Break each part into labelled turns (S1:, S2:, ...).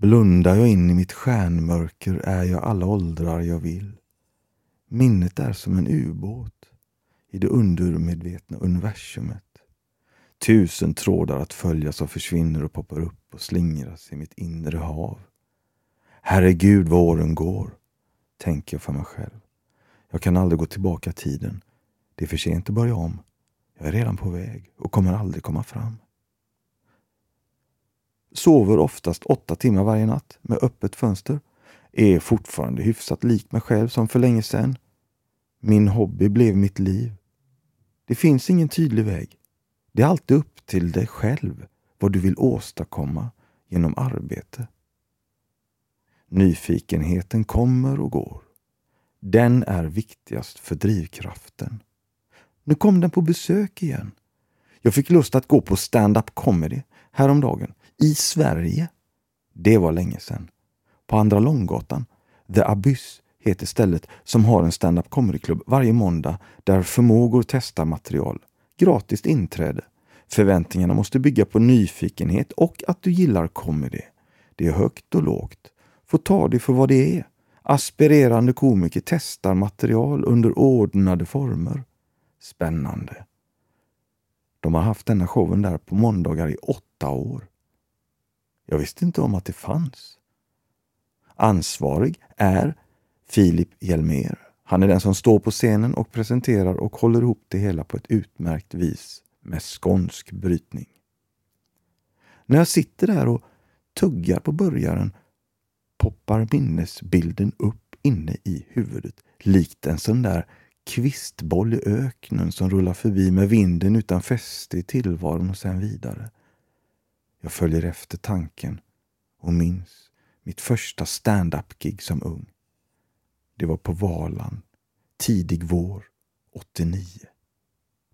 S1: Blundar jag in i mitt stjärnmörker är jag alla åldrar jag vill. Minnet är som en ubåt i det undermedvetna universumet. Tusen trådar att följa som försvinner och poppar upp och slingras i mitt inre hav. Herregud vad åren går, tänker jag för mig själv. Jag kan aldrig gå tillbaka tiden. Det är för sent att börja om. Jag är redan på väg och kommer aldrig komma fram. Sover oftast åtta timmar varje natt med öppet fönster. Är fortfarande hyfsat lik mig själv som för länge sedan. Min hobby blev mitt liv. Det finns ingen tydlig väg. Det är alltid upp till dig själv vad du vill åstadkomma genom arbete. Nyfikenheten kommer och går. Den är viktigast för drivkraften. Nu kom den på besök igen. Jag fick lust att gå på stand-up comedy häromdagen. I Sverige. Det var länge sedan. På Andra Långgatan. The Abyss heter stället som har en stand-up comedy-klubb varje måndag där förmågor testar material. Gratis inträde. Förväntningarna måste bygga på nyfikenhet och att du gillar comedy. Det är högt och lågt. Få ta det för vad det är. Aspirerande komiker testar material under ordnade former. Spännande. De har haft denna showen där på måndagar i åtta år. Jag visste inte om att det fanns. Ansvarig är Filip Hjelmer. Han är den som står på scenen och presenterar och håller ihop det hela på ett utmärkt vis med skånsk brytning. När jag sitter där och tuggar på börjaren poppar minnesbilden upp inne i huvudet likt en sån där kvistboll i öknen som rullar förbi med vinden utan fäste i tillvaron och sen vidare. Jag följer efter tanken och minns mitt första stand-up-gig som ung. Det var på Valand, tidig vår, 89.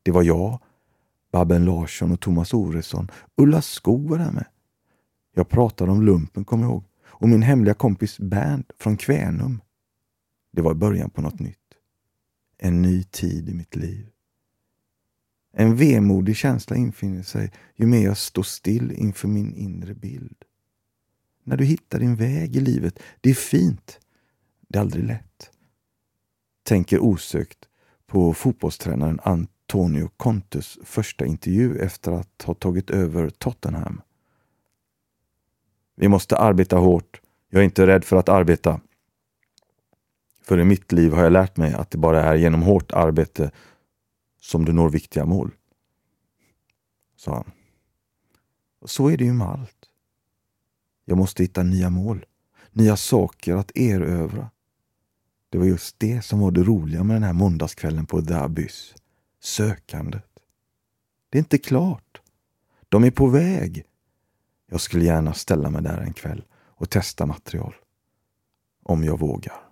S1: Det var jag, Babben Larsson och Thomas Oresson. Ulla Skog var där med. Jag pratade om lumpen, kommer jag ihåg, och min hemliga kompis Bernt från Kvänum. Det var början på något nytt. En ny tid i mitt liv. En vemodig känsla infinner sig ju mer jag står still inför min inre bild. När du hittar din väg i livet, det är fint. Det är aldrig lätt. Tänker osökt på fotbollstränaren Antonio Contes första intervju efter att ha tagit över Tottenham. Vi måste arbeta hårt. Jag är inte rädd för att arbeta. För i mitt liv har jag lärt mig att det bara är genom hårt arbete som du når viktiga mål. Sa han. Och så är det ju med allt. Jag måste hitta nya mål, nya saker att erövra. Det var just det som var det roliga med den här måndagskvällen på The Abyss. Sökandet. Det är inte klart. De är på väg. Jag skulle gärna ställa mig där en kväll och testa material. Om jag vågar.